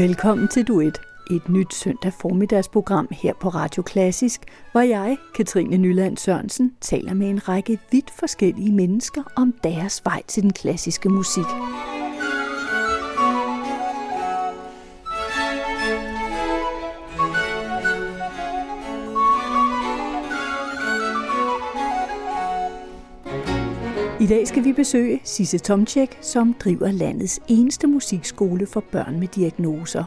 Velkommen til Duet, et nyt søndag formiddagsprogram her på Radio Klassisk, hvor jeg, Katrine Nyland Sørensen, taler med en række vidt forskellige mennesker om deres vej til den klassiske musik. Dag skal vi besøge Sisse Tomczek, som driver landets eneste musikskole for børn med diagnoser.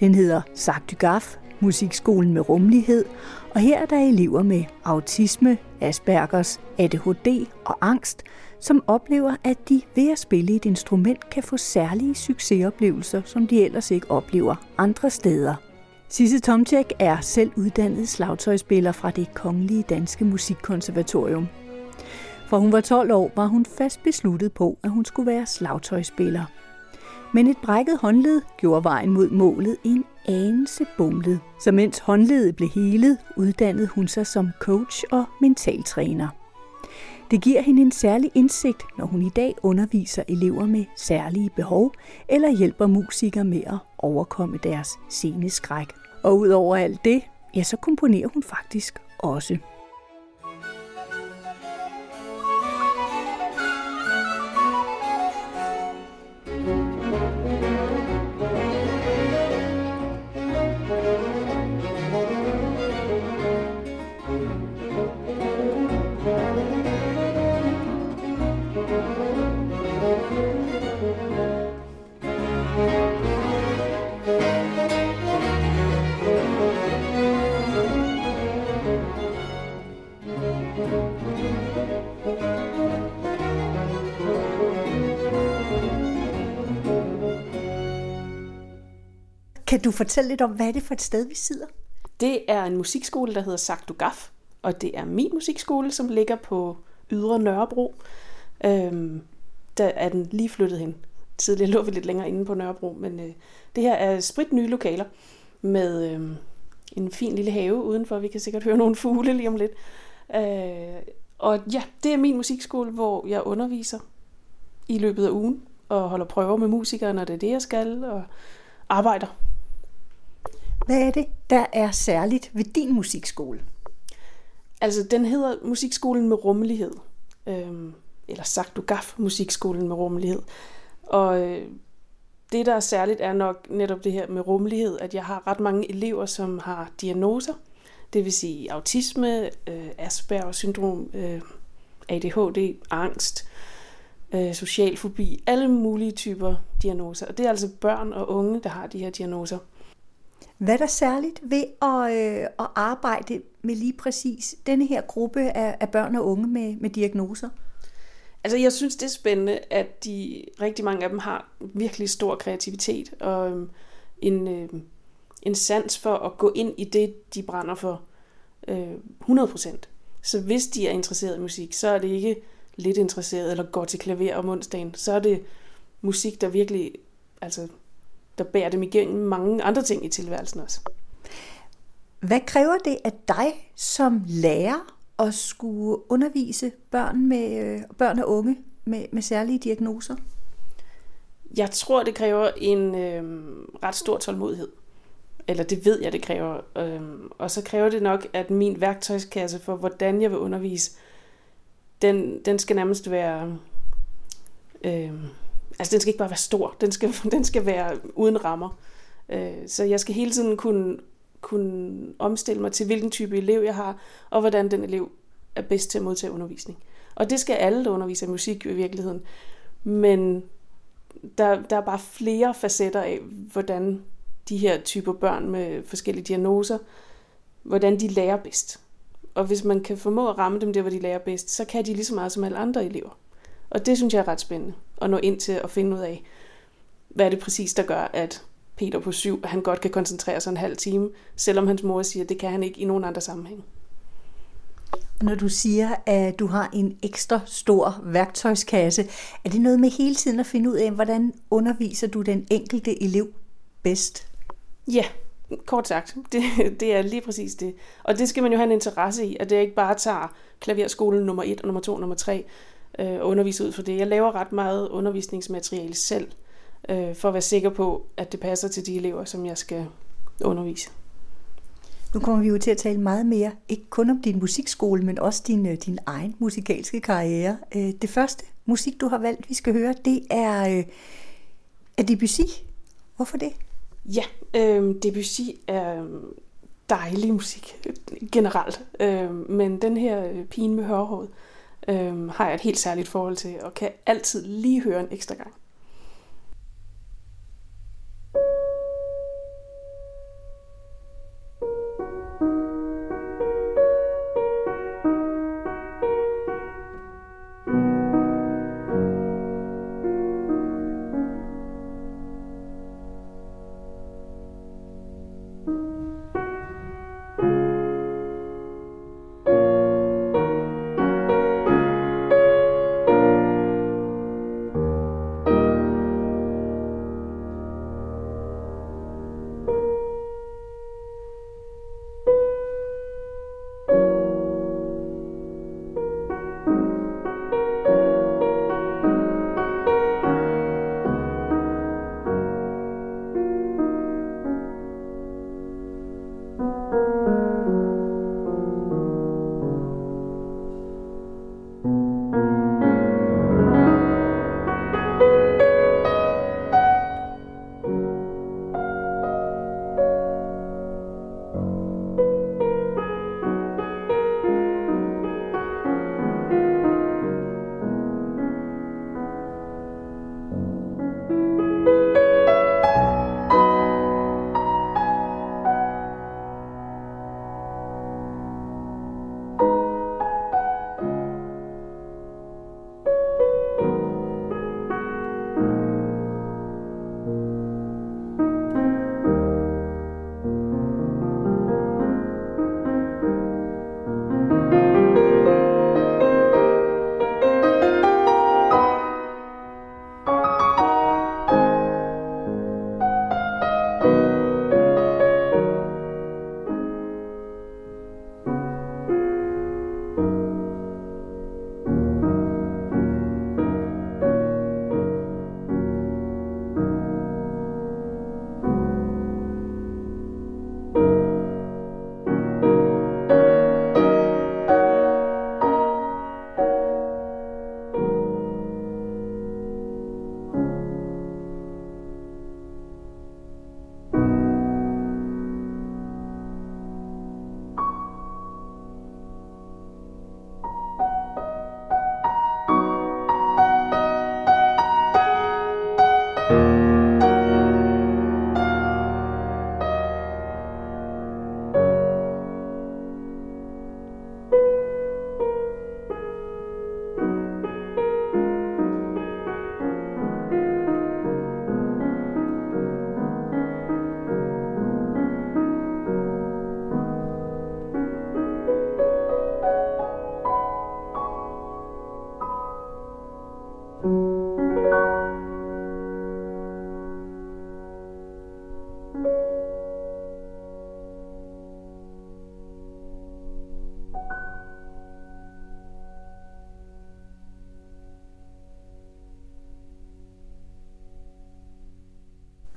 Den hedder Sagt du Gaf, Musikskolen med rummelighed, og her er der elever med autisme, Aspergers, ADHD og angst, som oplever, at de ved at spille et instrument kan få særlige succesoplevelser, som de ellers ikke oplever andre steder. Sisse Tomczek er selv uddannet slagtøjspiller fra det Kongelige Danske Musikkonservatorium. For hun var 12 år, var hun fast besluttet på, at hun skulle være slagtøjspiller. Men et brækket håndled gjorde vejen mod målet en anelse bumlet. Så mens håndledet blev helet, uddannede hun sig som coach og mentaltræner. Det giver hende en særlig indsigt, når hun i dag underviser elever med særlige behov eller hjælper musikere med at overkomme deres sceneskræk. Og udover alt det, ja, så komponerer hun faktisk også. Kan du fortælle lidt om, hvad er det for et sted, vi sidder? Det er en musikskole, der hedder Sagtu Gaf, og det er min musikskole, som ligger på Ydre Nørrebro. Øhm, der er den lige flyttet hen. Tidligere lå vi lidt længere inde på Nørrebro, men øh, det her er sprit nye lokaler med øh, en fin lille have udenfor. Vi kan sikkert høre nogle fugle lige om lidt. Øh, og ja, det er min musikskole, hvor jeg underviser i løbet af ugen og holder prøver med musikere, når det er det, jeg skal, og arbejder hvad er det, der er særligt ved din musikskole? Altså, den hedder Musikskolen med rummelighed. Øhm, eller sagt du gaf Musikskolen med rummelighed. Og øh, det, der er særligt, er nok netop det her med rummelighed, at jeg har ret mange elever, som har diagnoser. Det vil sige autisme, øh, Asperger syndrom, øh, ADHD, angst, øh, social fobi, alle mulige typer diagnoser. Og det er altså børn og unge, der har de her diagnoser. Hvad er der særligt ved at, øh, at arbejde med lige præcis denne her gruppe af, af børn og unge med, med diagnoser? Altså, jeg synes, det er spændende, at de rigtig mange af dem har virkelig stor kreativitet og øh, en, øh, en sans for at gå ind i det, de brænder for øh, 100%. Så hvis de er interesseret i musik, så er det ikke lidt interesseret eller går til klaver om onsdagen. Så er det musik, der virkelig altså, der bærer dem igennem mange andre ting i tilværelsen også. Hvad kræver det af dig som lærer at skulle undervise børn, med, øh, børn og unge med, med særlige diagnoser? Jeg tror, det kræver en øh, ret stor tålmodighed. Eller det ved jeg, det kræver. Øh, og så kræver det nok, at min værktøjskasse for, hvordan jeg vil undervise, den, den skal nærmest være... Øh, Altså, den skal ikke bare være stor, den skal, den skal være uden rammer. Øh, så jeg skal hele tiden kunne, kunne omstille mig til, hvilken type elev jeg har, og hvordan den elev er bedst til at modtage undervisning. Og det skal alle, der underviser musik i virkeligheden. Men der, der er bare flere facetter af, hvordan de her typer børn med forskellige diagnoser, hvordan de lærer bedst. Og hvis man kan formå at ramme dem der, hvor de lærer bedst, så kan de lige så meget som alle andre elever. Og det synes jeg er ret spændende at nå ind til at finde ud af, hvad er det præcis, der gør, at Peter på syv, han godt kan koncentrere sig en halv time, selvom hans mor siger, at det kan han ikke i nogen andre sammenhæng. Når du siger, at du har en ekstra stor værktøjskasse, er det noget med hele tiden at finde ud af, hvordan underviser du den enkelte elev bedst? Ja, kort sagt. Det, det er lige præcis det. Og det skal man jo have en interesse i, at det ikke bare tager klaverskolen nummer 1 og nummer 2 og nummer 3, øh, undervise ud for det. Jeg laver ret meget undervisningsmateriale selv, øh, for at være sikker på, at det passer til de elever, som jeg skal undervise. Nu kommer vi jo til at tale meget mere, ikke kun om din musikskole, men også din, øh, din egen musikalske karriere. Øh, det første musik, du har valgt, vi skal høre, det er, øh, er Debussy. Hvorfor det? Ja, øh, Debussy er dejlig musik generelt, øh, men den her pigen med hørehåret øh, har jeg et helt særligt forhold til, og kan altid lige høre en ekstra gang.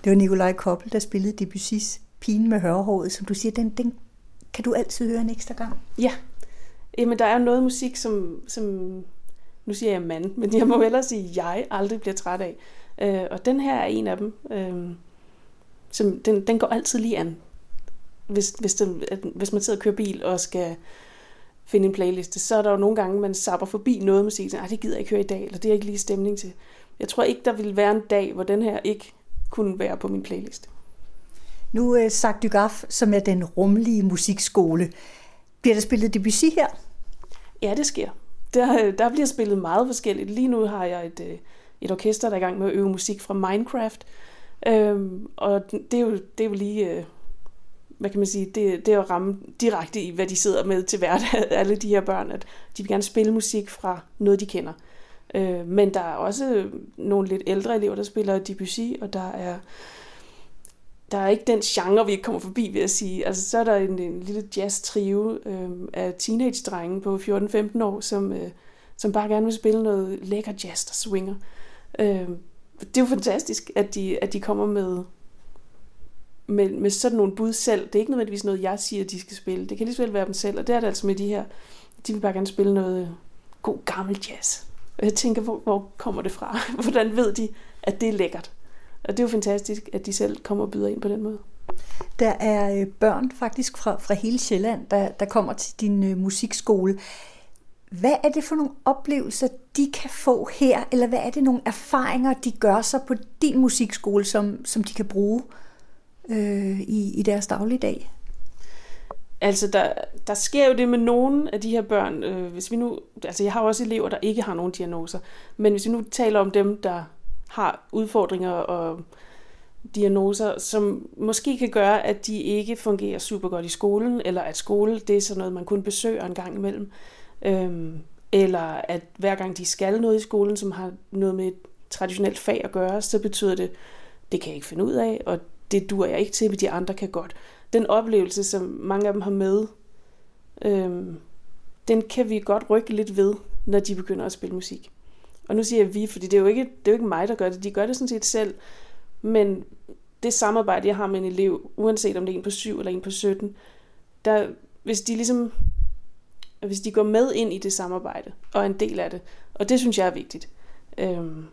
Det var Nikolaj Koppel, der spillede Debussy's Pigen med hørehåret, som du siger, den, den kan du altid høre en ekstra gang. Ja, Jamen, der er noget musik, som, som nu siger jeg mand, men jeg må ellers sige, at jeg aldrig bliver træt af. Øh, og den her er en af dem. Øh, som, den, den går altid lige an. Hvis, hvis, den, hvis man sidder og kører bil og skal finde en playliste, så er der jo nogle gange, man sapper forbi noget musik, og det gider jeg ikke høre i dag, eller det er ikke lige stemning til. Jeg tror ikke, der vil være en dag, hvor den her ikke kunne være på min playlist. Nu er sagt du Gaff, som er den rummelige musikskole. Bliver der spillet Debussy her? Ja, det sker. Der, der bliver spillet meget forskelligt. Lige nu har jeg et, øh, et orkester, der er i gang med at øve musik fra Minecraft. Øhm, og det er, jo, det er jo lige, øh, hvad kan man sige, det, det er at ramme direkte i, hvad de sidder med til hverdag, alle de her børn, at de vil gerne spille musik fra noget, de kender. Øh, men der er også nogle lidt ældre elever, der spiller Debussy, og der er der er ikke den genre, vi ikke kommer forbi, vil jeg sige. Altså, så er der en, en lille jazz-trio øh, af teenage-drenge på 14-15 år, som, øh, som bare gerne vil spille noget lækker jazz, der swinger. Øh, det er jo fantastisk, at de, at de kommer med, med, med sådan nogle bud selv. Det er ikke nødvendigvis noget, jeg siger, de skal spille. Det kan lige så vel være dem selv, og det er det altså med de her. De vil bare gerne spille noget god gammel jazz. Og jeg tænker, hvor, hvor kommer det fra? Hvordan ved de, at det er lækkert? Og det er jo fantastisk, at de selv kommer og byder ind på den måde. Der er øh, børn faktisk fra, fra hele Sjælland, der, der kommer til din øh, musikskole. Hvad er det for nogle oplevelser, de kan få her, eller hvad er det nogle erfaringer, de gør sig på din musikskole, som, som de kan bruge øh, i, i deres dagligdag? Altså, der, der sker jo det med nogle af de her børn. Øh, hvis vi nu, altså, jeg har også elever, der ikke har nogen diagnoser. Men hvis vi nu taler om dem, der har udfordringer og diagnoser, som måske kan gøre, at de ikke fungerer super godt i skolen, eller at skole det er sådan noget, man kun besøger en gang imellem. Øhm, eller at hver gang de skal noget i skolen, som har noget med et traditionelt fag at gøre, så betyder det, det kan jeg ikke finde ud af, og det dur jeg ikke til, men de andre kan godt. Den oplevelse, som mange af dem har med, øhm, den kan vi godt rykke lidt ved, når de begynder at spille musik. Og nu siger jeg vi, fordi det er jo ikke, det er jo ikke mig, der gør det. De gør det sådan set selv. Men det samarbejde, jeg har med en elev, uanset om det er en på 7 eller en på 17, der, hvis de ligesom hvis de går med ind i det samarbejde og er en del af det, og det synes jeg er vigtigt, øhm,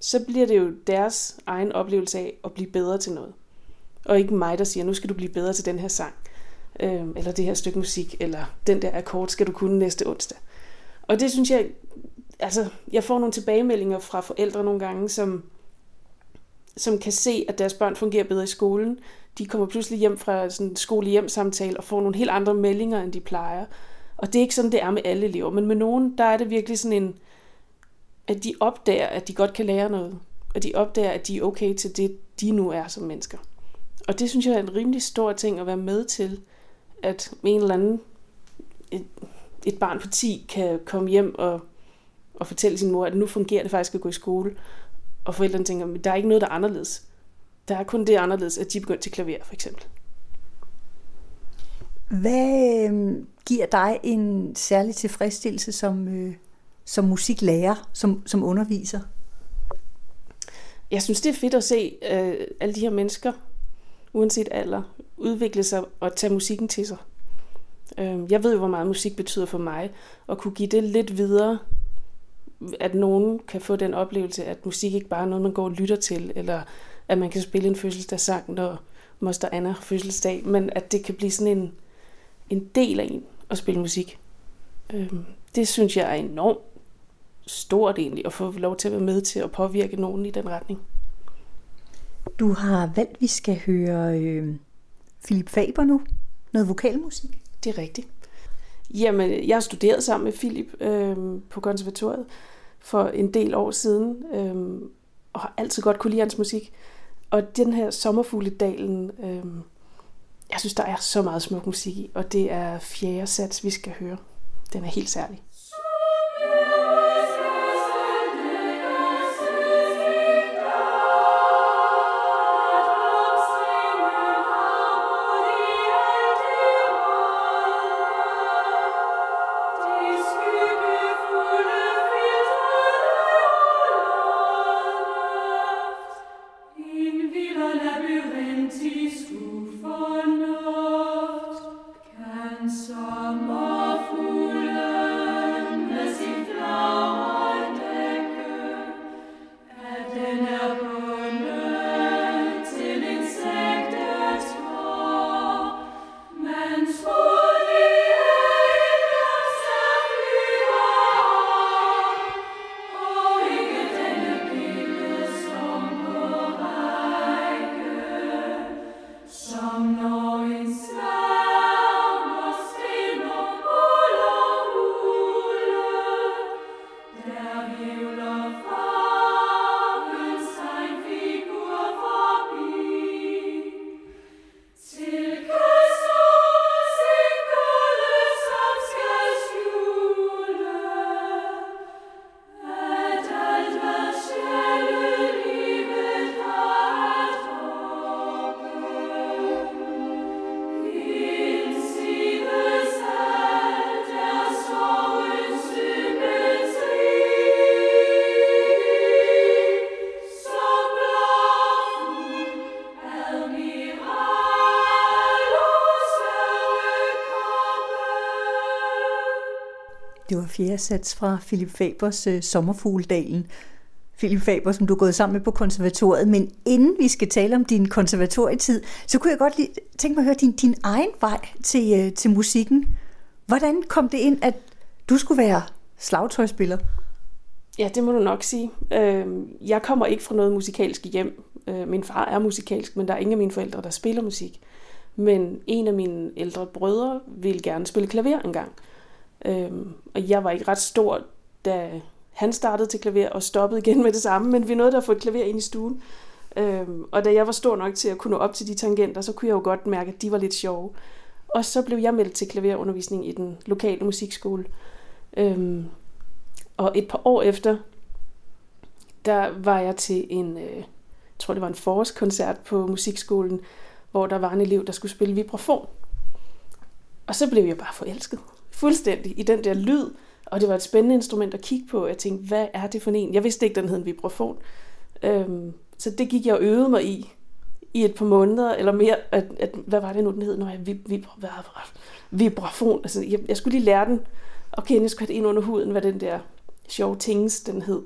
så bliver det jo deres egen oplevelse af at blive bedre til noget. Og ikke mig, der siger, nu skal du blive bedre til den her sang, øh, eller det her stykke musik, eller den der akkord skal du kunne næste onsdag. Og det synes jeg, altså, jeg får nogle tilbagemeldinger fra forældre nogle gange, som, som kan se, at deres børn fungerer bedre i skolen. De kommer pludselig hjem fra sådan en skole-hjem-samtale og får nogle helt andre meldinger, end de plejer. Og det er ikke sådan, det er med alle elever, men med nogen, der er det virkelig sådan en, at de opdager, at de godt kan lære noget. Og de opdager, at de er okay til det, de nu er som mennesker. Og det synes jeg er en rimelig stor ting at være med til, at en eller anden, et, et barn på 10 kan komme hjem og, og fortælle sin mor, at nu fungerer det faktisk at gå i skole. Og forældrene tænker, at der er ikke noget, der er anderledes. Der er kun det anderledes, at de er begyndt til klaver, for eksempel. Hvad øh, giver dig en særlig tilfredsstillelse som, øh, som musiklærer, som, som underviser? Jeg synes, det er fedt at se øh, alle de her mennesker, uanset alder, udvikle sig og tage musikken til sig. Øhm, jeg ved jo, hvor meget musik betyder for mig, og kunne give det lidt videre, at nogen kan få den oplevelse, at musik ikke bare er noget, man går og lytter til, eller at man kan spille en fødselsdagssang, når Moster Anna har fødselsdag, men at det kan blive sådan en, en del af en at spille musik. Øhm, det synes jeg er enormt stort egentlig, at få lov til at være med til at påvirke nogen i den retning. Du har valgt, at vi skal høre øh, Philip Faber nu. Noget vokalmusik. Det er rigtigt. Jamen, jeg har studeret sammen med Philip øh, på konservatoriet for en del år siden, øh, og har altid godt kunne lide hans musik. Og den her Sommerfugledalen, øh, jeg synes, der er så meget smuk musik i, og det er fjerde sats, vi skal høre. Den er helt særlig. Fjerde sats fra Philip Fabers øh, Sommerfugledalen. Philip Faber, som du er gået sammen med på konservatoriet. Men inden vi skal tale om din konservatorietid, så kunne jeg godt lige tænke mig at høre din, din egen vej til, øh, til musikken. Hvordan kom det ind, at du skulle være slagtøjspiller? Ja, det må du nok sige. Øh, jeg kommer ikke fra noget musikalsk hjem. Øh, min far er musikalsk, men der er ingen af mine forældre, der spiller musik. Men en af mine ældre brødre ville gerne spille klaver engang. Øhm, og jeg var ikke ret stor, da han startede til klaver og stoppede igen med det samme, men vi nåede at få et klaver ind i stuen. Øhm, og da jeg var stor nok til at kunne nå op til de tangenter, så kunne jeg jo godt mærke, at de var lidt sjove. Og så blev jeg meldt til klaverundervisning i den lokale musikskole. Øhm, og et par år efter, der var jeg til en, øh, jeg tror det var en forårskoncert på musikskolen, hvor der var en elev, der skulle spille vibrafon. Og så blev jeg bare forelsket. Fuldstændig i den der lyd, og det var et spændende instrument at kigge på. Jeg tænkte, hvad er det for en? Jeg vidste ikke, den hed en vibrafon. Øhm, så det gik jeg og øvede mig i, i et par måneder, eller mere, at, at hvad var det nu, den hed? Når jeg vib, vib, vibrafon. Altså, jeg, jeg skulle lige lære den, okay, jeg skulle have det ind under huden, hvad den der sjove tings, den hed.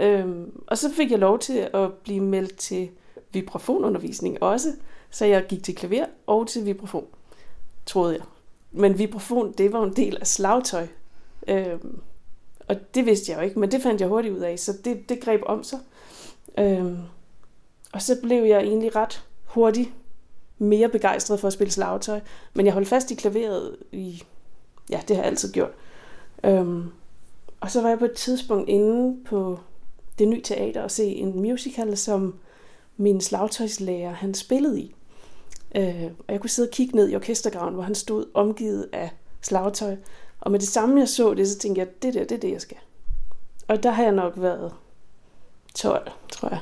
Øhm, og så fik jeg lov til at blive meldt til vibrafonundervisning også, så jeg gik til klaver og til vibrafon, troede jeg. Men vibrafon, det var en del af slagtøj. Øhm, og det vidste jeg jo ikke, men det fandt jeg hurtigt ud af, så det, det greb om sig. Øhm, og så blev jeg egentlig ret hurtigt mere begejstret for at spille slagtøj. Men jeg holdt fast i klaveret i, ja, det har jeg altid gjort. Øhm, og så var jeg på et tidspunkt inde på det nye teater og se en musical, som min slagtøjslærer han spillede i. Øh, og jeg kunne sidde og kigge ned i orkestergraven, hvor han stod omgivet af slagtøj. Og med det samme jeg så det, så tænkte jeg, det der, det er det, jeg skal. Og der har jeg nok været 12, tror jeg.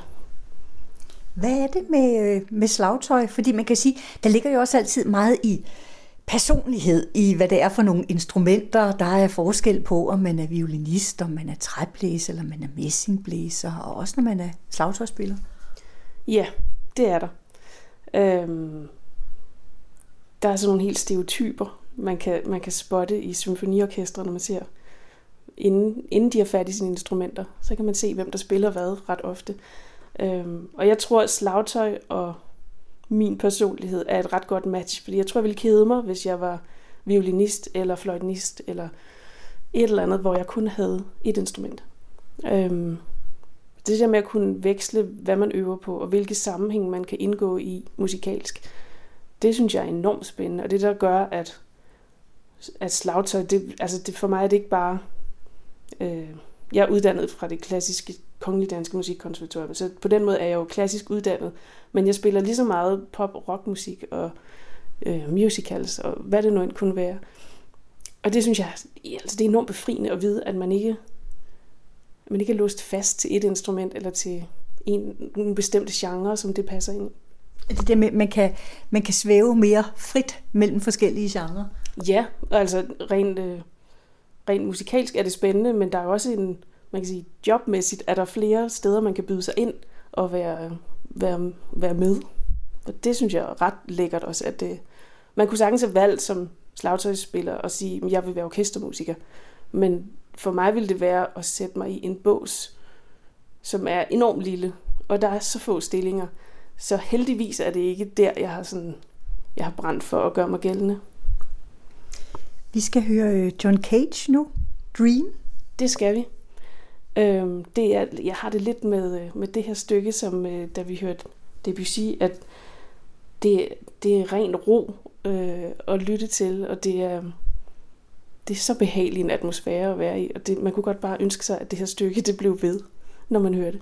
Hvad er det med, øh, med slagtøj? Fordi man kan sige, der ligger jo også altid meget i personlighed, i hvad det er for nogle instrumenter. Der er forskel på, om man er violinist, om man er træblæser, eller man er messingblæser, og også når man er slagtøjspiller. Ja, det er der. Øhm, der er sådan nogle helt stereotyper, man kan, man kan spotte i symfoniorkestre, når man ser, inden, inden de har fat i sine instrumenter, så kan man se, hvem der spiller hvad ret ofte. Øhm, og jeg tror, at slagtøj og min personlighed er et ret godt match, fordi jeg tror, jeg ville kede mig, hvis jeg var violinist eller fløjtenist eller et eller andet, hvor jeg kun havde et instrument. Øhm, det der med at kunne veksle, hvad man øver på, og hvilke sammenhæng man kan indgå i musikalsk, det synes jeg er enormt spændende, og det der gør, at, at slagtøj, det, altså det, for mig er det ikke bare, øh, jeg er uddannet fra det klassiske kongelige danske musikkonservatorium, så på den måde er jeg jo klassisk uddannet, men jeg spiller lige så meget pop- og rockmusik og øh, musicals, og hvad det nu end kunne være. Og det synes jeg, altså det er enormt befriende at vide, at man ikke, man ikke er låst fast til et instrument, eller til en, en bestemt genre, som det passer ind det der med, man kan, man kan svæve mere frit mellem forskellige genrer. Ja, altså rent, øh, rent musikalsk er det spændende, men der er også en, man kan sige, jobmæssigt er der flere steder, man kan byde sig ind og være, være, være med. Og det synes jeg er ret lækkert også, at det, man kunne sagtens have valgt som slagtøjsspiller og sige, at jeg vil være orkestermusiker. Men for mig ville det være at sætte mig i en bås, som er enormt lille, og der er så få stillinger. Så heldigvis er det ikke der, jeg har, sådan, jeg har brændt for at gøre mig gældende. Vi skal høre øh, John Cage nu. Dream. Det skal vi. Øhm, det er, jeg har det lidt med, øh, med det her stykke, som øh, da vi hørte Debussy, at det, det er ren ro øh, at lytte til, og det er, det er så behagelig en atmosfære at være i, og det, man kunne godt bare ønske sig, at det her stykke det blev ved, når man hører det.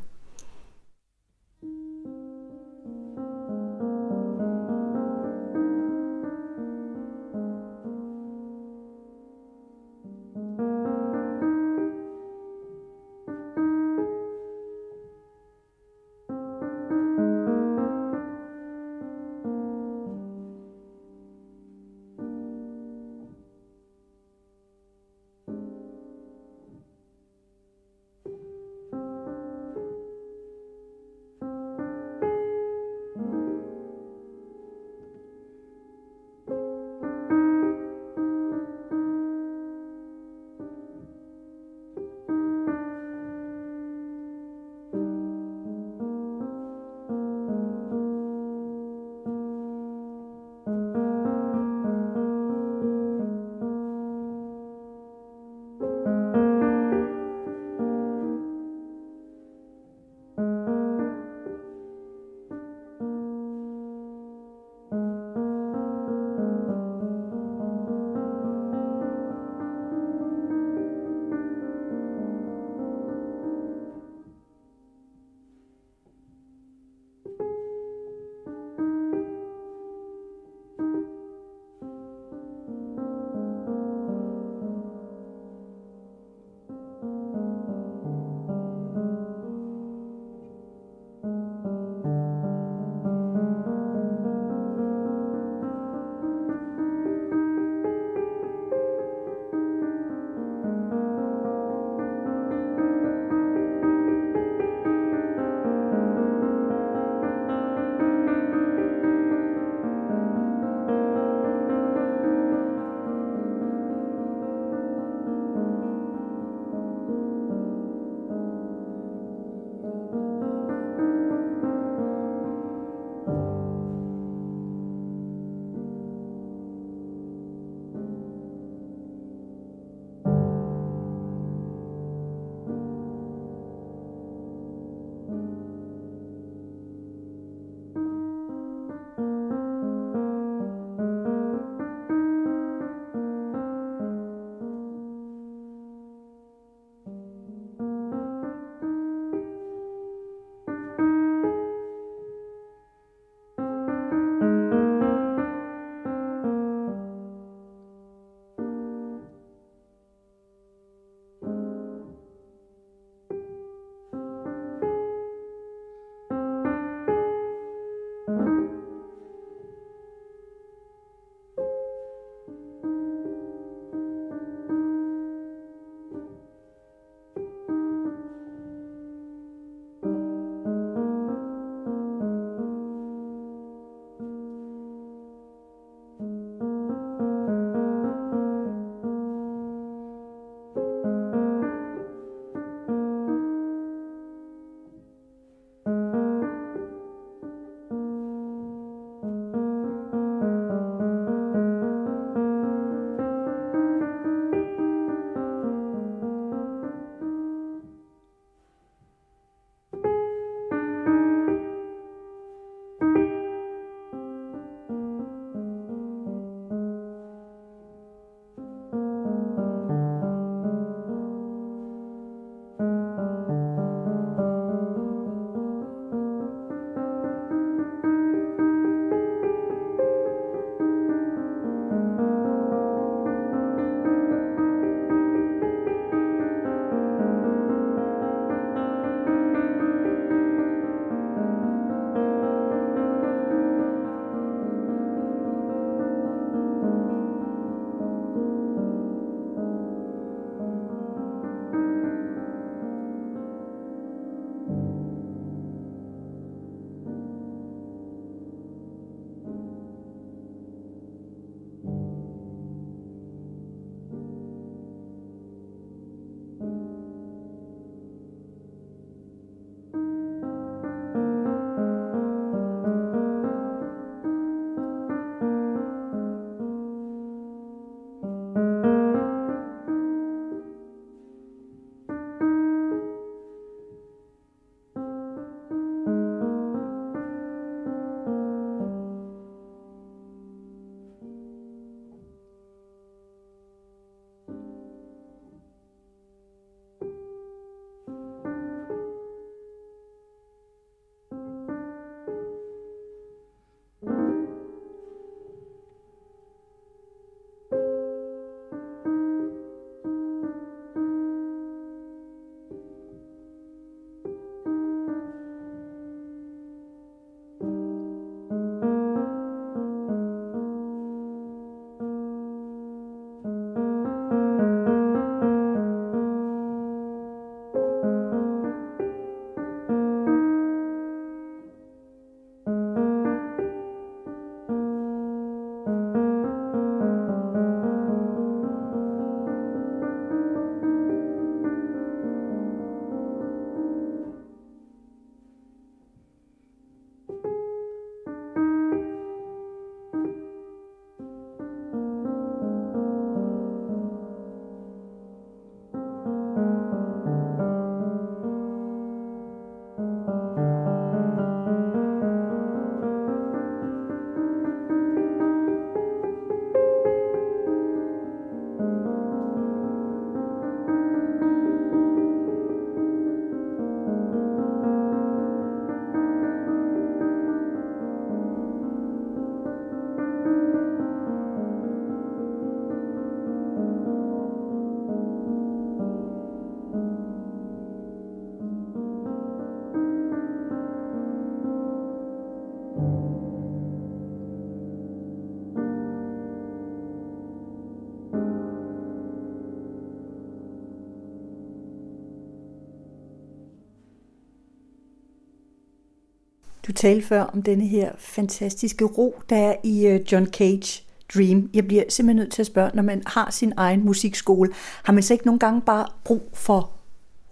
Talte før om denne her fantastiske ro, der er i øh, John Cage Dream. Jeg bliver simpelthen nødt til at spørge, når man har sin egen musikskole, har man så ikke nogle gange bare brug for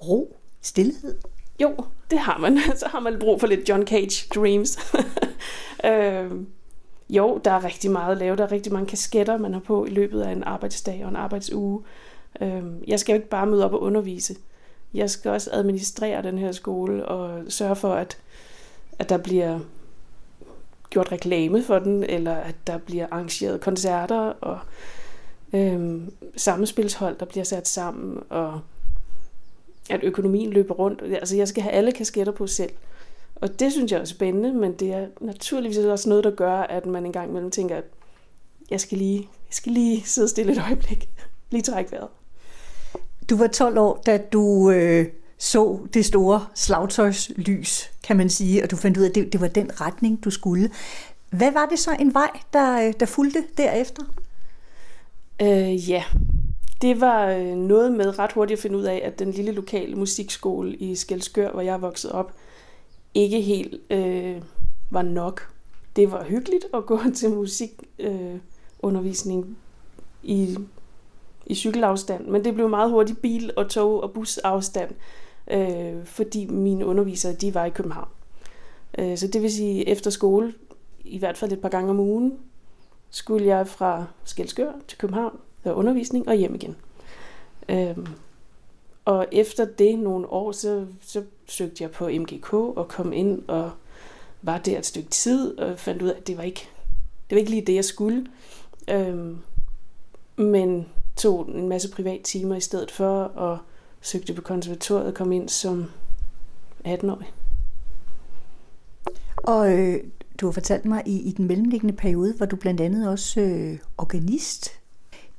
ro, stillhed? Jo, det har man. Så har man brug for lidt John Cage Dreams. øh, jo, der er rigtig meget at lave. Der er rigtig mange kasketter, man har på i løbet af en arbejdsdag og en arbejdsuge. Øh, jeg skal jo ikke bare møde op og undervise. Jeg skal også administrere den her skole og sørge for, at, at der bliver gjort reklame for den, eller at der bliver arrangeret koncerter og øhm, sammenspilshold, der bliver sat sammen, og at økonomien løber rundt. Altså jeg skal have alle kasketter på selv. Og det synes jeg er spændende, men det er naturligvis også noget, der gør, at man engang imellem tænker, at jeg skal lige, jeg skal lige sidde stille et øjeblik, lige trække vejret. Du var 12 år, da du øh, så det store slagtøjslys, kan man sige, og du fandt ud af, at det, det var den retning, du skulle. Hvad var det så en vej, der, der fulgte derefter? Øh, ja, det var øh, noget med ret hurtigt at finde ud af, at den lille lokale musikskole i Skelskør, hvor jeg voksede op, ikke helt øh, var nok. Det var hyggeligt at gå til musikundervisning øh, i, i cykelafstand, men det blev meget hurtigt bil- og tog- og busafstand, øh, fordi mine undervisere de var i København. Øh, så det vil sige, efter skole, i hvert fald et par gange om ugen, skulle jeg fra Skelskør til København og undervisning og hjem igen. Øh, og efter det nogle år, så, så søgte jeg på MGK og kom ind og var der et stykke tid og fandt ud af, at det var ikke, det var ikke lige det, jeg skulle. Øhm, men tog en masse privat timer i stedet for og søgte på konservatoriet og kom ind som 18-årig. Og øh, du har fortalt mig, i, i den mellemliggende periode var du blandt andet også øh, organist.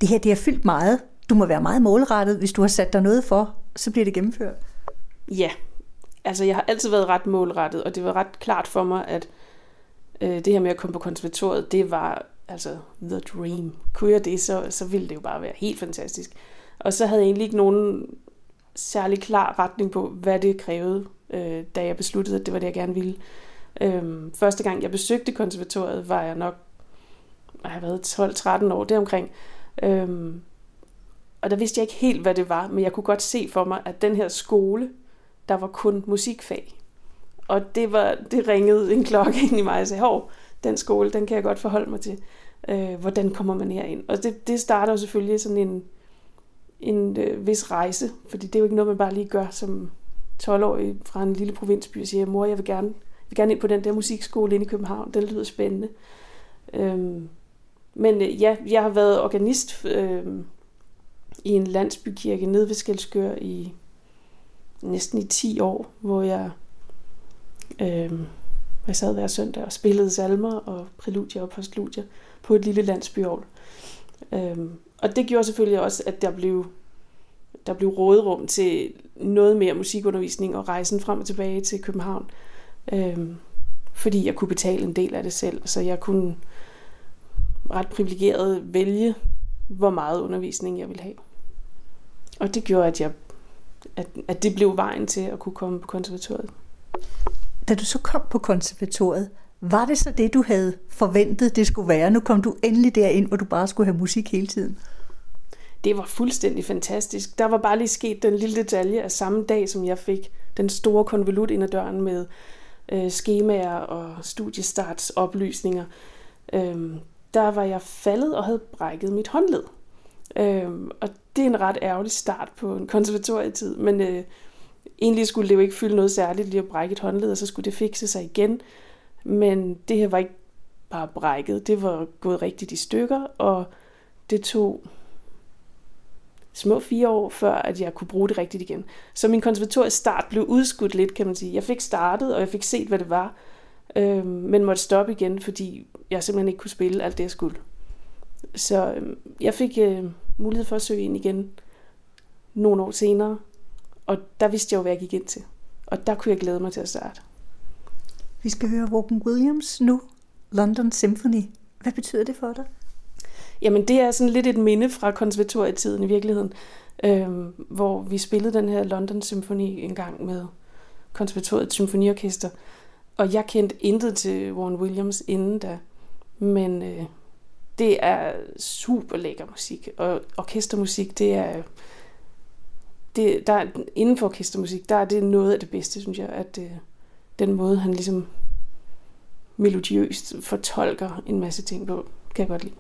Det her det har fyldt meget. Du må være meget målrettet. Hvis du har sat dig noget for, så bliver det gennemført. Ja, altså jeg har altid været ret målrettet, og det var ret klart for mig, at øh, det her med at komme på konservatoriet, det var altså the dream. Kunne jeg det, så, så ville det jo bare være helt fantastisk. Og så havde jeg egentlig ikke nogen særlig klar retning på, hvad det krævede, øh, da jeg besluttede, at det var det, jeg gerne ville. Øhm, første gang, jeg besøgte konservatoriet, var jeg nok, jeg har været 12-13 år deromkring. Øhm, og der vidste jeg ikke helt, hvad det var, men jeg kunne godt se for mig, at den her skole, der var kun musikfag. Og det, var, det ringede en klokke ind i mig og sagde, hov, den skole, den kan jeg godt forholde mig til. Øh, hvordan kommer man herind? Og det, det starter jo selvfølgelig sådan en, en øh, vis rejse, fordi det er jo ikke noget, man bare lige gør som 12-årig fra en lille provinsby og siger, mor, jeg vil gerne vil gerne ind på den der musikskole inde i København. Det lyder spændende. Øhm, men øh, ja, jeg har været organist øh, i en landsbykirke nede ved Skelskør i næsten i 10 år, hvor jeg, øh, jeg sad hver søndag og spillede salmer og præludier og postludier på et lille landsbyår. Øh, og det gjorde selvfølgelig også, at der blev, der blev råderum til noget mere musikundervisning og rejsen frem og tilbage til København. Øhm, fordi jeg kunne betale en del af det selv, så jeg kunne ret privilegeret vælge, hvor meget undervisning jeg ville have. Og det gjorde, at, jeg, at, at det blev vejen til at kunne komme på konservatoriet. Da du så kom på konservatoriet, var det så det, du havde forventet, det skulle være? Nu kom du endelig derind, hvor du bare skulle have musik hele tiden. Det var fuldstændig fantastisk. Der var bare lige sket den lille detalje af samme dag, som jeg fik den store konvolut ind ad døren med øh, skemaer og studiestartsoplysninger, Øhm, der var jeg faldet og havde brækket mit håndled. Øhm, og det er en ret ærgerlig start på en konservatorietid, men øh, egentlig skulle det jo ikke fylde noget særligt lige at brække et håndled, og så skulle det fikse sig igen. Men det her var ikke bare brækket, det var gået rigtigt i stykker, og det tog små fire år, før at jeg kunne bruge det rigtigt igen. Så min konservatoriestart blev udskudt lidt, kan man sige. Jeg fik startet, og jeg fik set, hvad det var, øh, men måtte stoppe igen, fordi jeg simpelthen ikke kunne spille alt det, jeg skulle. Så øh, jeg fik øh, mulighed for at søge ind igen nogle år senere, og der vidste jeg jo, hvad jeg gik ind til. Og der kunne jeg glæde mig til at starte. Vi skal høre Vaughan Williams nu, London Symphony. Hvad betyder det for dig? Jamen det er sådan lidt et minde fra konservatorietiden i virkeligheden, øh, hvor vi spillede den her London Symphony en gang med konservatoriet symfoniorkester. Og jeg kendte intet til Warren Williams inden da, men øh, det er super lækker musik, og orkestermusik, det er, det, der, inden for orkestermusik, der er det noget af det bedste, synes jeg, at, øh, den måde, han ligesom melodiøst fortolker en masse ting på, kan jeg godt lide.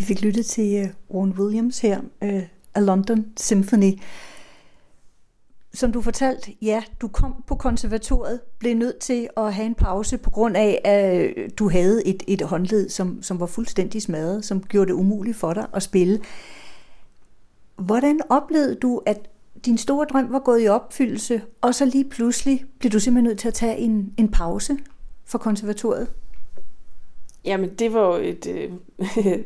Vi fik lyttet til øh, uh, Warren Williams her, uh, A London Symphony. Som du fortalte, ja, du kom på konservatoriet, blev nødt til at have en pause på grund af, at øh, du havde et, et håndled, som, som var fuldstændig smadret, som gjorde det umuligt for dig at spille. Hvordan oplevede du, at din store drøm var gået i opfyldelse, og så lige pludselig blev du simpelthen nødt til at tage en, en pause for konservatoriet? Jamen, det var jo et øh,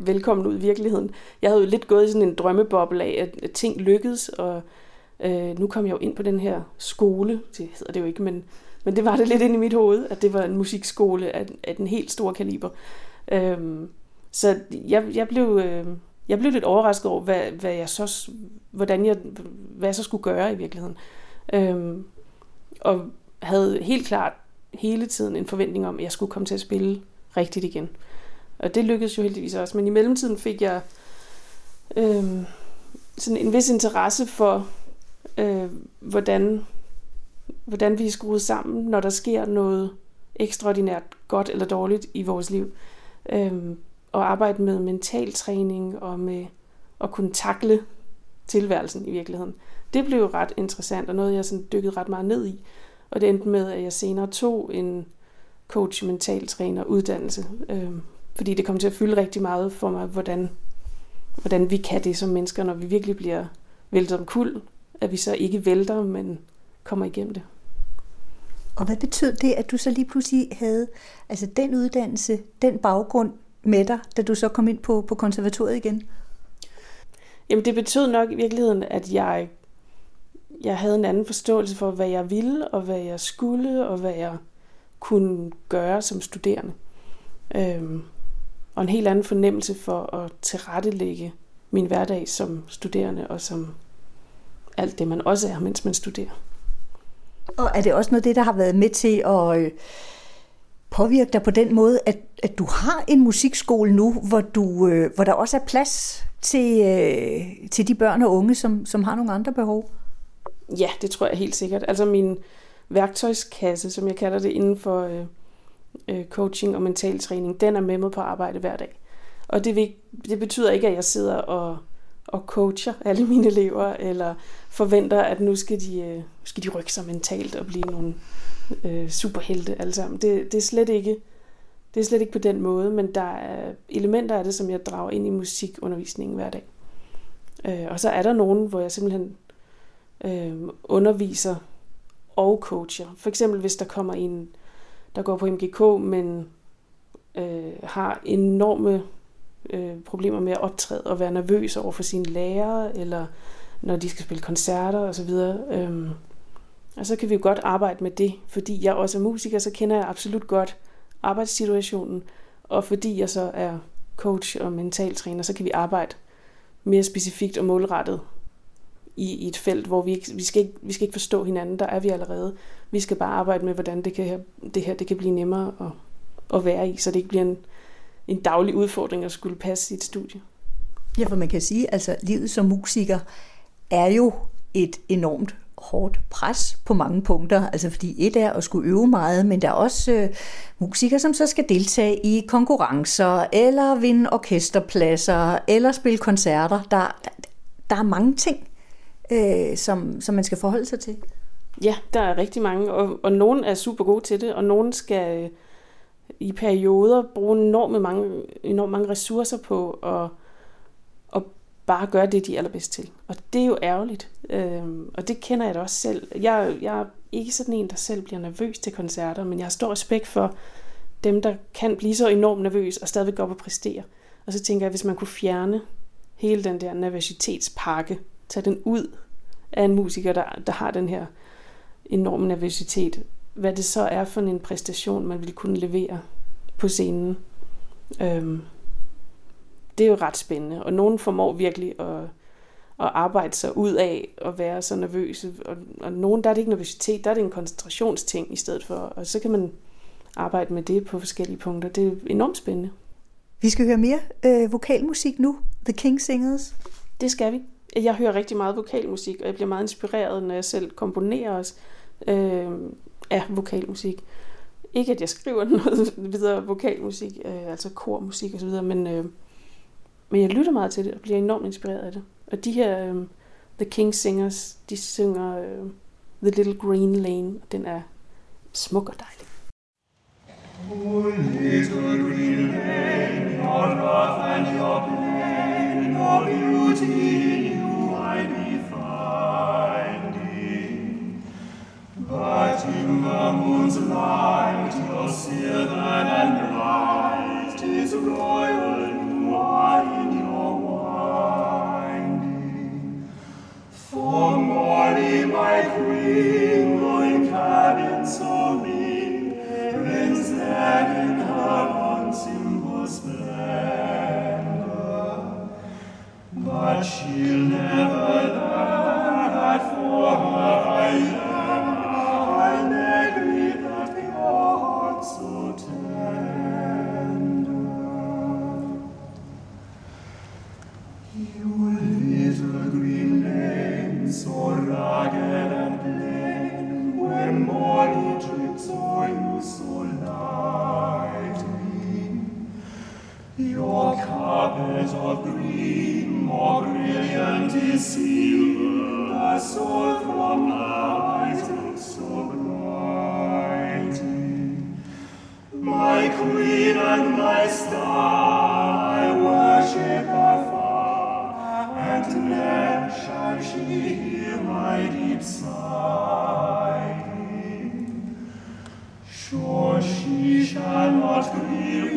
velkommen ud i virkeligheden. Jeg havde jo lidt gået i sådan en drømmeboble af, at, at ting lykkedes, og øh, nu kom jeg jo ind på den her skole. Det hedder det jo ikke, men, men det var det lidt ind i mit hoved, at det var en musikskole af, af den helt store kaliber. Øh, så jeg, jeg blev... Øh, jeg blev lidt overrasket over, hvad, hvad jeg så, hvordan jeg, hvad jeg så skulle gøre i virkeligheden. Øhm, og havde helt klart hele tiden en forventning om, at jeg skulle komme til at spille rigtigt igen. Og det lykkedes jo heldigvis også. Men i mellemtiden fik jeg øh, sådan en vis interesse for, øh, hvordan, hvordan vi er skruet sammen, når der sker noget ekstraordinært godt eller dårligt i vores liv. Øh, og arbejde med mental træning og med at kunne takle tilværelsen i virkeligheden. Det blev ret interessant og noget, jeg sådan dykkede ret meget ned i. Og det endte med, at jeg senere tog en coach mental træner uddannelse, øh, fordi det kom til at fylde rigtig meget for mig, hvordan, hvordan vi kan det som mennesker, når vi virkelig bliver væltet om kul, at vi så ikke vælter, men kommer igennem det. Og hvad betød det, at du så lige pludselig havde altså den uddannelse, den baggrund, med dig, da du så kom ind på, på konservatoriet igen? Jamen det betød nok i virkeligheden, at jeg, jeg havde en anden forståelse for, hvad jeg ville, og hvad jeg skulle, og hvad jeg kunne gøre som studerende. Øhm, og en helt anden fornemmelse for at tilrettelægge min hverdag som studerende, og som alt det, man også er, mens man studerer. Og er det også noget det, der har været med til at øh, påvirke dig på den måde, at, at du har en musikskole nu, hvor, du, øh, hvor der også er plads til, øh, til de børn og unge, som, som har nogle andre behov? Ja, det tror jeg helt sikkert. Altså min værktøjskasse, som jeg kalder det inden for øh, øh, coaching og mental træning, den er med mig på arbejde hver dag. Og det, det betyder ikke, at jeg sidder og, og coacher alle mine elever, eller forventer, at nu skal de, øh, skal de rykke sig mentalt og blive nogle øh, superhelte alle sammen. Det, det, er slet ikke, det er slet ikke på den måde, men der er elementer af det, som jeg drager ind i musikundervisningen hver dag. Øh, og så er der nogen, hvor jeg simpelthen øh, underviser og coacher. For eksempel hvis der kommer en, der går på MGK, men øh, har enorme øh, problemer med at optræde og være nervøs over for sine lærere, eller når de skal spille koncerter osv. Øh, og så kan vi jo godt arbejde med det, fordi jeg også er musiker, så kender jeg absolut godt arbejdssituationen, og fordi jeg så er coach og mentaltræner, så kan vi arbejde mere specifikt og målrettet i, i et felt, hvor vi, ikke, vi, skal ikke, vi skal ikke forstå hinanden, der er vi allerede. Vi skal bare arbejde med, hvordan det, kan, det her det kan blive nemmere at, at være i, så det ikke bliver en, en daglig udfordring at skulle passe i et studie. Ja, for man kan sige, altså livet som musiker er jo et enormt hårdt pres på mange punkter. Altså fordi et er at skulle øve meget, men der er også øh, musikere, som så skal deltage i konkurrencer, eller vinde orkesterpladser, eller spille koncerter. Der, der, der er mange ting, øh, som, som man skal forholde sig til. Ja, der er rigtig mange, og, og nogen er super gode til det, og nogen skal øh, i perioder bruge enormt mange, enormt mange ressourcer på at bare gøre det, de er allerbedst til. Og det er jo ærgerligt. øh, og det kender jeg da også selv. Jeg, jeg er ikke sådan en, der selv bliver nervøs til koncerter, men jeg har stor respekt for dem, der kan blive så enormt nervøs og stadigvæk gå op og præstere. Og så tænker jeg, hvis man kunne fjerne hele den der nervøsitetspakke, tage den ud af en musiker, der, der har den her enorme nervøsitet, hvad det så er for en præstation, man vil kunne levere på scenen. Øhm, det er jo ret spændende, og nogen formår virkelig at, at arbejde sig ud af at være så nervøse, og, og nogen der er det ikke nervøsitet, der er det en koncentrationsting i stedet for, og så kan man arbejde med det på forskellige punkter. Det er enormt spændende. Vi skal høre mere øh, vokalmusik nu, The King Singers. Det skal vi. Jeg hører rigtig meget vokalmusik, og jeg bliver meget inspireret, når jeg selv komponerer os øh, af vokalmusik. Ikke at jeg skriver noget videre vokalmusik, øh, altså kormusik osv., men øh, men jeg lytter meget til det og bliver enormt inspireret af det. Og de her øh, The King Singers, de synger øh, The Little Green Lane, og den er smuk og dejlig. Oh, little green lane, your rough and your plain, your beauty But in the moon's light, your silver and bright is royal wine your winding. For Molly, my queen, my cabin so mean, reigns there in her unsimple splendor. But she'll never learn that for her I silver, the soul from eyes and my star, I worship afar, and ne'er shall she hear my deep sighing. Sure she shall not grieve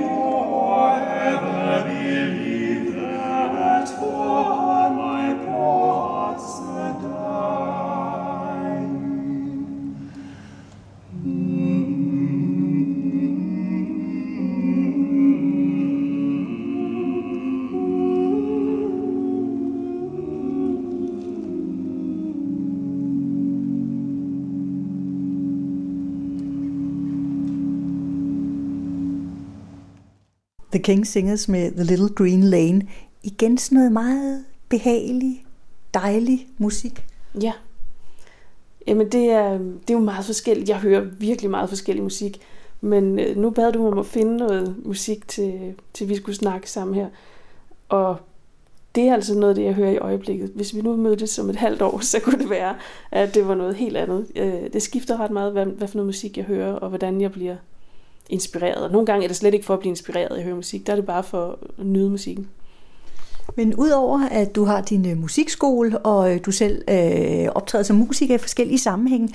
King Singers med The Little Green Lane. Igen sådan noget meget behagelig, dejlig musik. Ja. Jamen det er, det er jo meget forskelligt. Jeg hører virkelig meget forskellig musik. Men øh, nu bad du mig om at finde noget musik til, til vi skulle snakke sammen her. Og det er altså noget af det, jeg hører i øjeblikket. Hvis vi nu mødtes om et halvt år, så kunne det være, at det var noget helt andet. Øh, det skifter ret meget, hvad, hvad for noget musik jeg hører, og hvordan jeg bliver inspireret. Og nogle gange er det slet ikke for at blive inspireret, at jeg hører musik. Der er det bare for at nyde musikken. Men udover at du har din øh, musikskole, og øh, du selv øh, optræder som musiker i forskellige sammenhænge,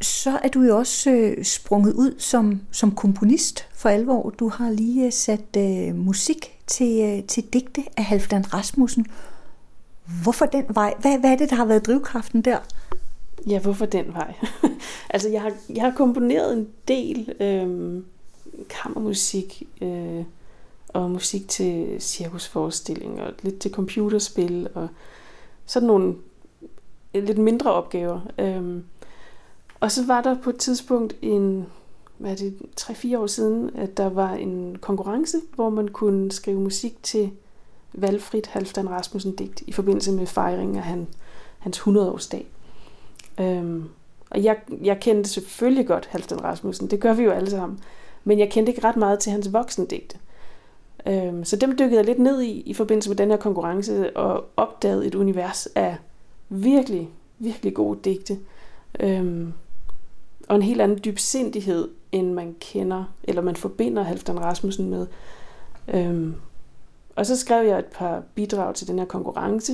så er du jo også øh, sprunget ud som, som komponist for alvor. Du har lige øh, sat øh, musik til, øh, til digte af Halfdan Rasmussen. Hvorfor den vej? Hvad, hvad er det, der har været drivkraften der? Ja, hvorfor den vej? altså, jeg har, jeg har komponeret en del øh, kammermusik øh, og musik til cirkusforestillinger og lidt til computerspil og sådan nogle øh, lidt mindre opgaver. Øh, og så var der på et tidspunkt en, hvad er det, 3-4 år siden, at der var en konkurrence, hvor man kunne skrive musik til valgfrit Halvdan Rasmussen digt i forbindelse med fejringen af han, hans 100-årsdag. Øhm, og jeg, jeg kendte selvfølgelig godt Halvdan Rasmussen, det gør vi jo alle sammen, men jeg kendte ikke ret meget til hans voksendigte. Øhm, så dem dykkede jeg lidt ned i, i forbindelse med den her konkurrence, og opdagede et univers af virkelig, virkelig gode digte. Øhm, og en helt anden dybsindighed, end man kender, eller man forbinder Halvdan Rasmussen med. Øhm, og så skrev jeg et par bidrag til den her konkurrence,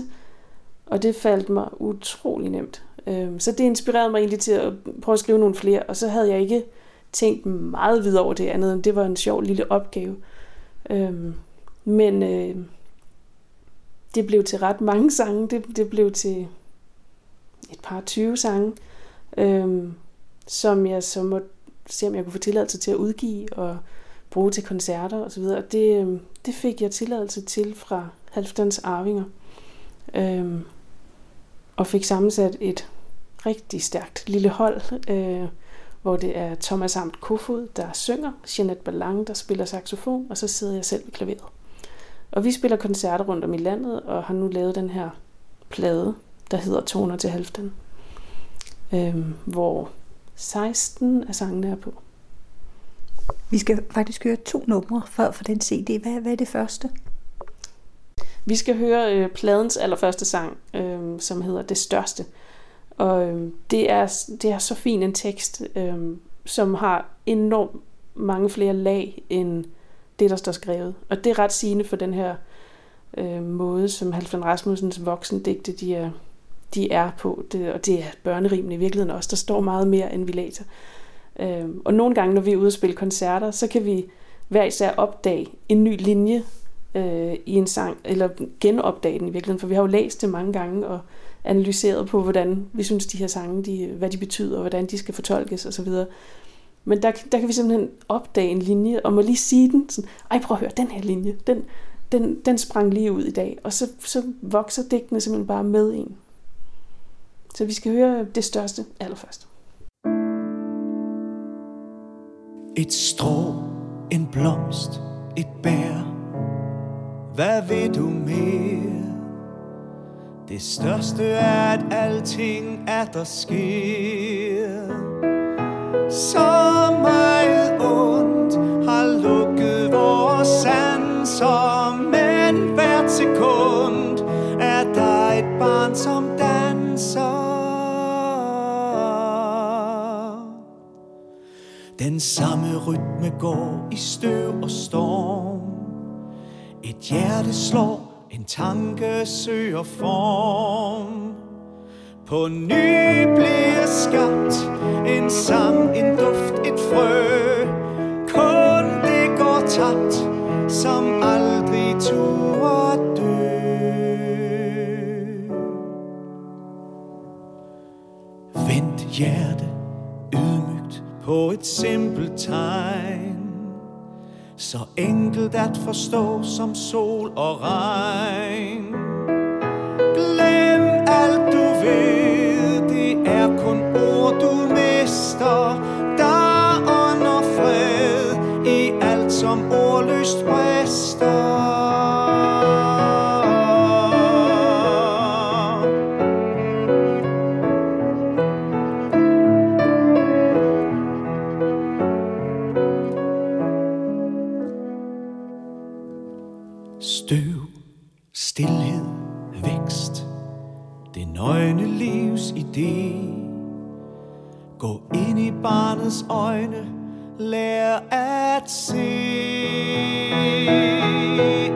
og det faldt mig utrolig nemt. Øhm, så det inspirerede mig egentlig til at prøve at skrive nogle flere, og så havde jeg ikke tænkt meget videre over det andet, end det var en sjov lille opgave. Øhm, men øh, det blev til ret mange sange. Det, det blev til et par 20 sange, øhm, som jeg så måtte se, om jeg kunne få tilladelse til at udgive og bruge til koncerter osv. Og det, øhm, det fik jeg tilladelse til fra Halvdans Arvinger. Øhm, og fik sammensat et rigtig stærkt lille hold, øh, hvor det er Thomas Amt Kofod, der synger, Jeanette Ballang, der spiller saxofon, og så sidder jeg selv ved klaveret. Og vi spiller koncerter rundt om i landet, og har nu lavet den her plade, der hedder Toner til Halvdan, øh, hvor 16 af sangene er på. Vi skal faktisk høre to numre for, for den CD. Hvad, hvad er det første? Vi skal høre øh, pladens allerførste sang, øh, som hedder Det Største. Og øh, det, er, det er så fin en tekst, øh, som har enormt mange flere lag end det, der står skrevet. Og det er ret sigende for den her øh, måde, som Halfdan Rasmussens voksendigte, de er, de er på. Det, og det er børnerimene i virkeligheden også. Der står meget mere, end vi læser. Øh, og nogle gange, når vi er ude og spille koncerter, så kan vi hver især opdage en ny linje øh, i en sang, eller genopdage den i virkeligheden, for vi har jo læst det mange gange og analyseret på, hvordan vi synes, de her sange, de, hvad de betyder, og hvordan de skal fortolkes osv. Men der, der kan vi simpelthen opdage en linje, og må lige sige den sådan, ej prøv at høre, den her linje, den, den, den sprang lige ud i dag, og så, så vokser digtene simpelthen bare med en. Så vi skal høre det største allerførst. Et strå, en blomst, et bær. Hvad vil du mere? Det største er, at alting er der sker. Så meget ondt har lukket vores sanser, men hvert sekund er der et barn, som danser. Den samme rytme går i støv og storm. Et hjerte slår, en tanke søger form. På ny bliver skabt en sang, en duft, et frø. Kun det går tabt, som aldrig turde dø. Vent hjerte, ydmygt på et simpelt tegn. Så enkelt at forstå som sol og regn. Glem alt du ved, det er kun ord du mister. Der ånder fred i alt som ordløst brister. Gå ind i barnets øjne, lær at se.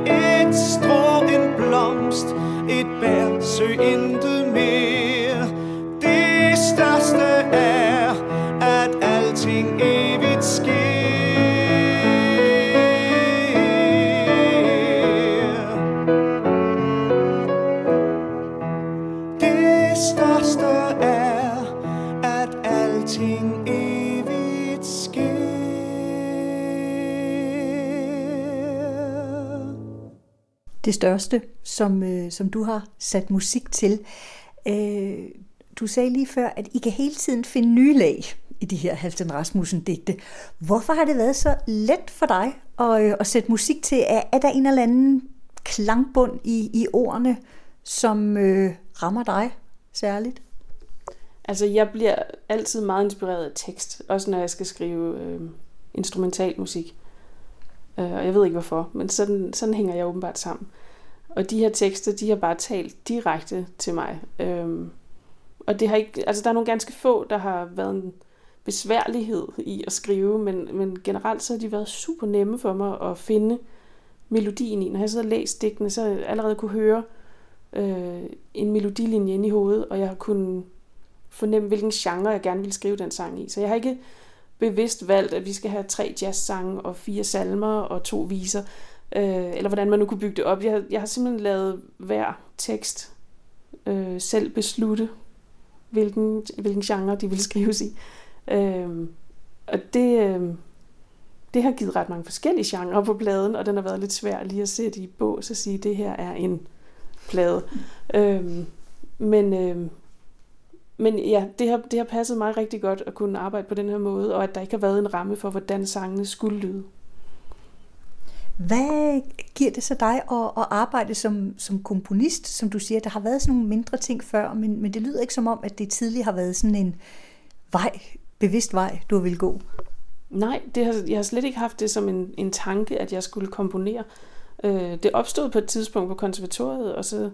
Et strå, en blomst, et bær, søg intet mere. Det største, som, øh, som du har sat musik til. Øh, du sagde lige før, at I kan hele tiden finde nye lag i de her Halvdan Rasmussen-digte. Hvorfor har det været så let for dig at, øh, at sætte musik til? Er, er der en eller anden klangbund i, i ordene, som øh, rammer dig særligt? Altså, jeg bliver altid meget inspireret af tekst, også når jeg skal skrive øh, instrumental musik. Øh, og jeg ved ikke hvorfor, men sådan, sådan hænger jeg åbenbart sammen. Og de her tekster, de har bare talt direkte til mig. Øhm, og det har ikke, altså der er nogle ganske få, der har været en besværlighed i at skrive, men, men generelt så har de været super nemme for mig at finde melodien i. Når jeg så har læst digtene, så har jeg allerede kunne høre øh, en melodilinje ind i hovedet, og jeg har kunnet fornemme, hvilken genre jeg gerne vil skrive den sang i. Så jeg har ikke bevidst valgt, at vi skal have tre jazzsange og fire salmer og to viser, øh, eller hvordan man nu kunne bygge det op. Jeg, jeg har simpelthen lavet hver tekst øh, selv beslutte, hvilken, hvilken genre de vil skrives i. Øh, og det, øh, det har givet ret mange forskellige genrer på pladen, og den har været lidt svær lige at sætte i bås og sige, at det her er en plade. Øh, men, øh, men ja, det har, det har passet mig rigtig godt at kunne arbejde på den her måde, og at der ikke har været en ramme for, hvordan sangene skulle lyde. Hvad giver det så dig at, at arbejde som, som komponist? Som du siger, der har været sådan nogle mindre ting før, men, men det lyder ikke som om, at det tidligere har været sådan en vej, bevidst vej, du vil gå. Nej, det har, jeg har slet ikke haft det som en, en tanke, at jeg skulle komponere. Øh, det opstod på et tidspunkt på konservatoriet, og så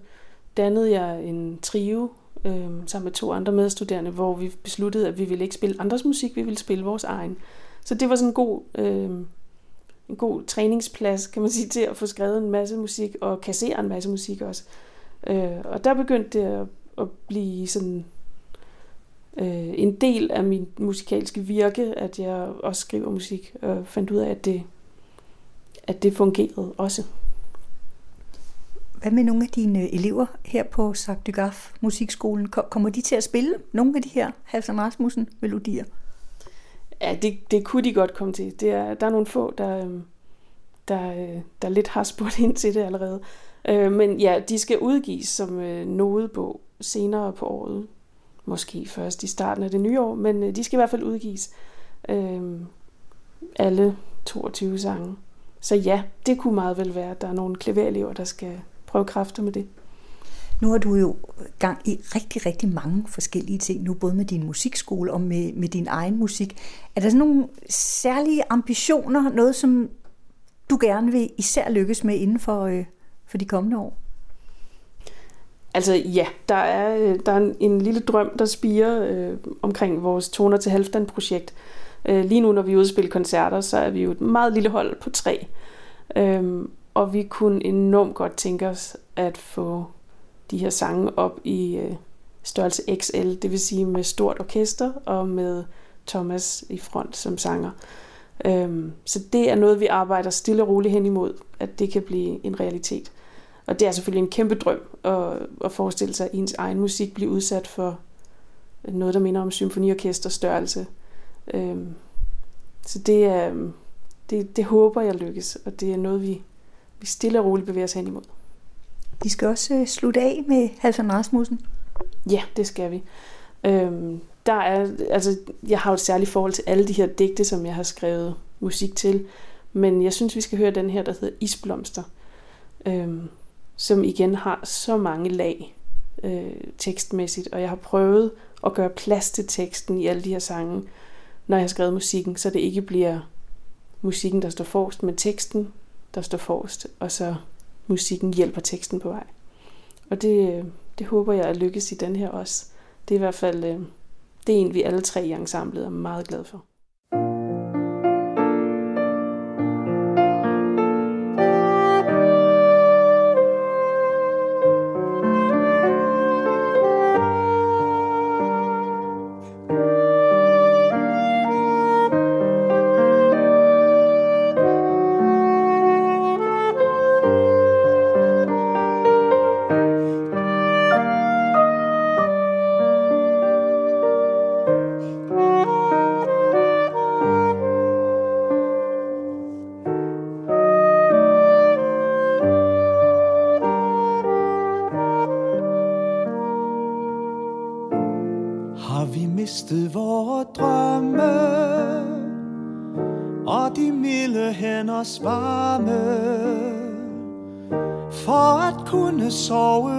dannede jeg en trio øh, sammen med to andre medstuderende, hvor vi besluttede, at vi ville ikke spille andres musik, vi ville spille vores egen. Så det var sådan en god, øh, en god træningsplads, kan man sige, til at få skrevet en masse musik, og kassere en masse musik også. Øh, og der begyndte det at, at blive sådan øh, en del af min musikalske virke, at jeg også skriver musik, og fandt ud af, at det, at det fungerede også. Hvad med nogle af dine elever her på Sagt de Musikskolen? Kommer de til at spille nogle af de her Hassan Rasmussen melodier? Ja, det, det kunne de godt komme til. Det er, der er nogle få, der, øhm, der, øh, der lidt har spurgt ind til det allerede. Øh, men ja, de skal udgives som øh, nodebog senere på året. Måske først i starten af det nye år, men de skal i hvert fald udgives. Øhm, alle 22 sange. Så ja, det kunne meget vel være, at der er nogle klaverelever, der skal prøve kræfter med det. Nu har du jo gang i rigtig, rigtig mange forskellige ting nu, både med din musikskole og med, med din egen musik. Er der sådan nogle særlige ambitioner, noget som du gerne vil især lykkes med inden for, øh, for de kommende år? Altså ja, der er, øh, der er en, en lille drøm, der spiger øh, omkring vores Toner til Halvdan projekt. Øh, lige nu, når vi udspiller koncerter, så er vi jo et meget lille hold på tre. Øh, og vi kunne enormt godt tænke os at få de her sange op i øh, størrelse XL, det vil sige med stort orkester og med Thomas i front som sanger. Øhm, så det er noget, vi arbejder stille og roligt hen imod, at det kan blive en realitet. Og det er selvfølgelig en kæmpe drøm at, at forestille sig, at ens egen musik bliver udsat for noget, der minder om symfoniorkester størrelse. Øhm, så det, er, det, det håber jeg lykkes, og det er noget, vi, vi stille og roligt bevæger os hen imod. Vi skal også øh, slutte af med Halvdan Rasmussen. Ja, det skal vi. Øhm, der er, altså, jeg har jo et særligt forhold til alle de her digte, som jeg har skrevet musik til, men jeg synes, vi skal høre den her, der hedder Isblomster, øhm, som igen har så mange lag øh, tekstmæssigt, og jeg har prøvet at gøre plads til teksten i alle de her sange, når jeg har skrevet musikken, så det ikke bliver musikken, der står forrest, men teksten, der står forrest, og så musikken hjælper teksten på vej. Og det, det håber jeg at lykkes i den her også. Det er i hvert fald øh, det er en, vi alle tre i ensemblet er meget glade for.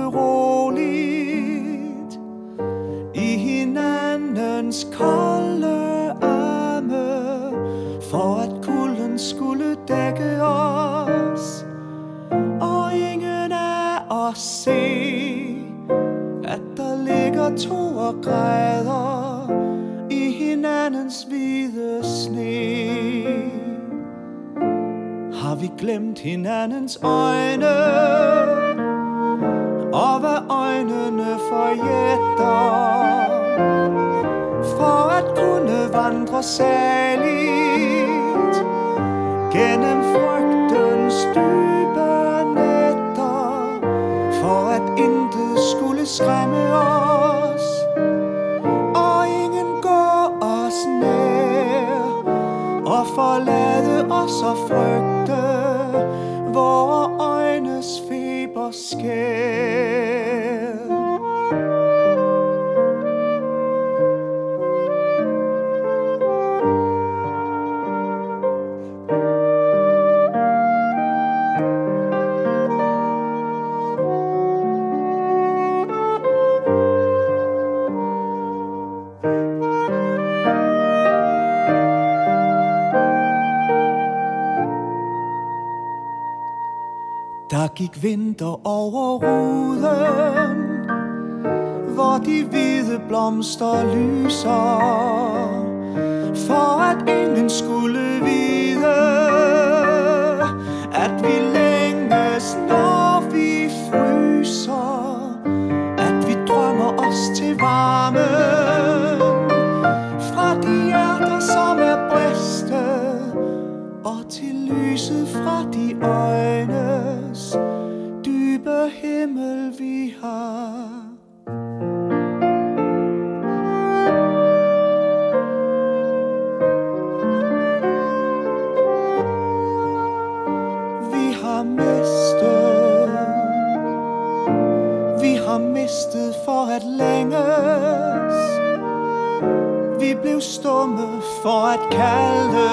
roligt i hinandens kolde arme, for at kulden skulle dække os, og ingen af os se, at der ligger to og græder i hinandens hvide sne. Har vi glemt hinandens øjne? og hvad øjnene forjætter. For at kunne vandre saligt gennem frygtens dybe nætter, for at intet skulle skræmme os, og ingen gå os nær, og forlade os og frygt scared. Gik vinter over ruden Hvor de hvide blomster lyser For at ingen skulle vide At vi længes, når vi fryser At vi drømmer os til varme. Fra de hjerter, som er briste Og til lyset fra de øjne dybe himmel, vi har. Vi har mistet, vi har mistet for at længes. Vi blev stumme for at kalde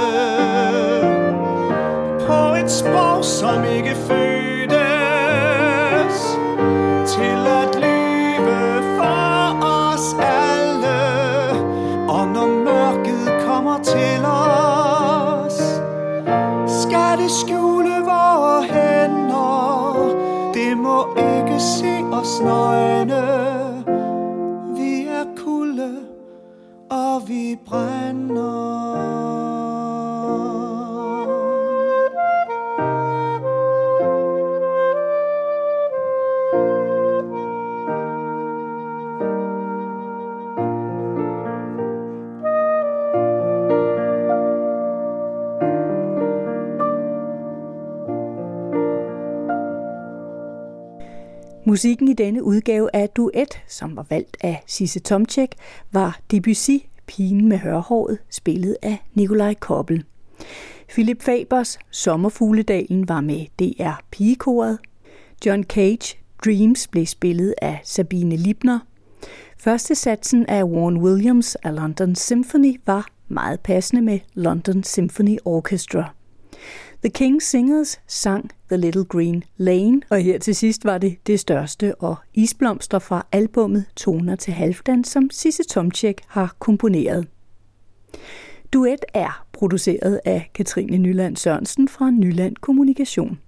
på et sprog, som ikke føles. Til os, skal det skjule vore hænder. Det må ikke se os nøgne. Musikken i denne udgave af Duet, som var valgt af Sisse Tomczek, var Debussy, Pigen med hørhåret, spillet af Nikolaj Koppel. Philip Fabers Sommerfugledalen var med DR Pigekoret. John Cage Dreams blev spillet af Sabine Libner. Første satsen af Warren Williams af London Symphony var meget passende med London Symphony Orchestra. The King Singers sang The Little Green Lane, og her til sidst var det det største og isblomster fra albummet Toner til Halvdan, som Sisse Tomczek har komponeret. Duet er produceret af Katrine Nyland Sørensen fra Nyland Kommunikation.